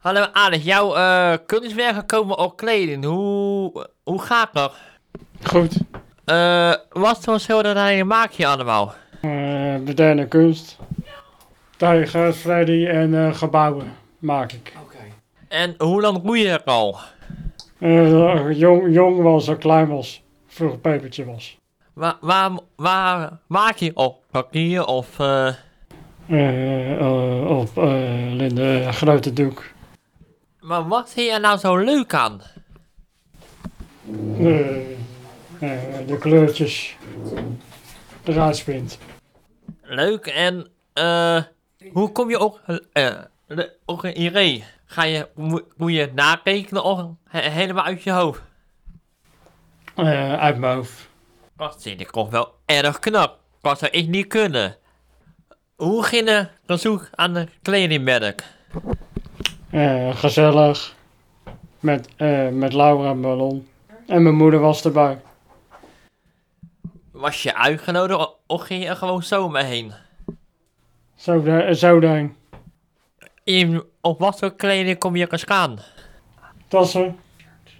Hallo Alex, jouw eh, kunstwerken komen op kleding. Hoe, hoe gaat dat? Goed. Eh, wat voor schilderijen maak je allemaal? Eh, moderne kunst. Tijgers, Freddy en eh, gebouwen maak ik. En hoe lang doe je er al? Eh, jong, jong was en klein was. Vroeger pepertje was. Waar, waar, waar maak je op? Papier of... eh, op eh, Linde grote doek. Maar wat vind je er nou zo leuk aan? Eh, de kleurtjes eruit spint. Leuk en... eh hoe kom je ook... de- ook een idee? Ga je... Moet, je narekenen of he- helemaal uit je hoofd? Eh, uit mijn hoofd. Dat vind ik toch wel erg knap. Dat zou ik niet kunnen. Hoe ging de zoek aan de kledingmerk? Eh, gezellig. Met, eh, met Laura en Ballon. En mijn moeder was erbij. Was je uitgenodigd of ging je er gewoon zomaar heen? Zo, de, zo deen. In, op wat voor kleding kom je eens aan? Tassen,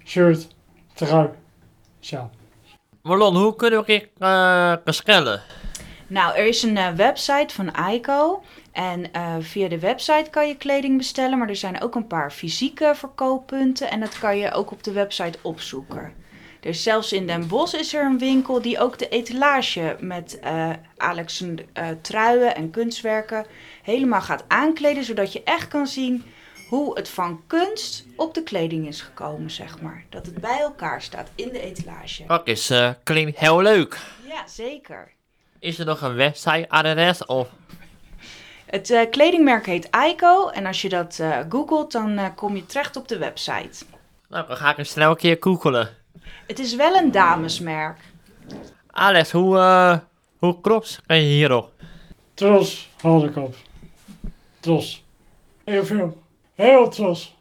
shirt, trui, sjaal. Marlon, hoe kunnen we uh, verschillen? Nou, er is een eh, website van Aiko. En eh, via de website kan je kleding bestellen. Maar er zijn ook een paar fysieke verkooppunten. En dat kan je ook op de website opzoeken. Dus zelfs in Den Bosch is er een winkel die ook de etalage met eh Alex' eh, truien en kunstwerken helemaal gaat aankleden. Zodat je echt kan zien hoe het van kunst op de kleding is gekomen, zeg maar. Dat het bij elkaar staat in de etalage. Dat is, uh, klinkt heel leuk. Ja, zeker. Is er nog een website-adres of... Het uh, kledingmerk heet Aiko en als je dat uh, googelt, dan uh, kom je terecht op de website. Nou, dan ga ik hem snel een keer googelen. Het is wel een damesmerk. Alex, hoe, uh, hoe klopt ben je hierop? Tros had ik op. Tros. Heel veel. Heel tros.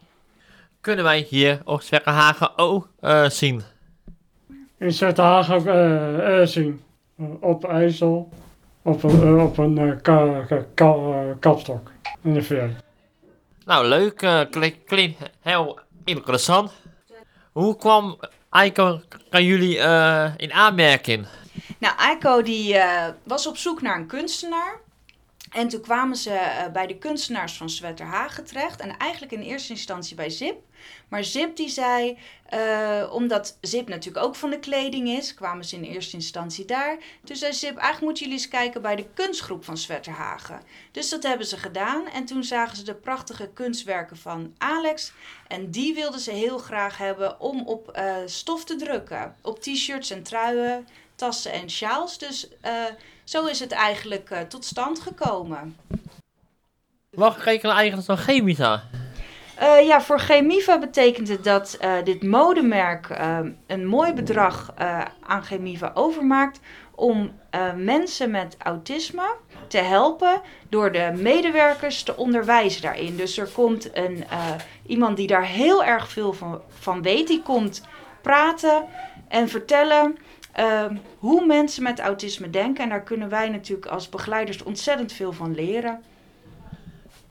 Kunnen wij hier op Zwekkerhagen ook uh, zien? In Zwekkerhagen ook uh, zien. Op IJssel. Op een, op een ka, ka, ka, kapstok. In de VR. Nou, leuk. Uh, klinkt klink heel interessant. Hoe kwam Aiko kan jullie uh, in aanmerking? Nou, Aiko die uh, was op zoek naar een kunstenaar. En toen kwamen ze uh, bij de kunstenaars van Zwetterhagen terecht. En eigenlijk in eerste instantie bij Zip. Maar Zip die zei, uh, omdat Zip natuurlijk ook van de kleding is, kwamen ze in eerste instantie daar. Toen zei Zip, eigenlijk moeten jullie eens kijken bij de kunstgroep van Zwetterhagen. Dus dat hebben ze gedaan. En toen zagen ze de prachtige kunstwerken van Alex. En die wilden ze heel graag hebben om op uh, stof te drukken. Op t-shirts en truien, tassen en sjaals. Dus uh, zo is het eigenlijk uh, tot stand gekomen. Wat rekenen eigenlijk van Chemisa? Uh, ja, voor Chemiva betekent het dat dit modemerk uh, een mooi bedrag aan Chemiva overmaakt om mensen met autisme te helpen door de medewerkers te onderwijzen daarin. Dus er komt een, iemand die daar heel erg veel van, van weet, die komt praten en vertellen hoe mensen met autisme denken. En daar kunnen wij natuurlijk als begeleiders ontzettend veel van leren.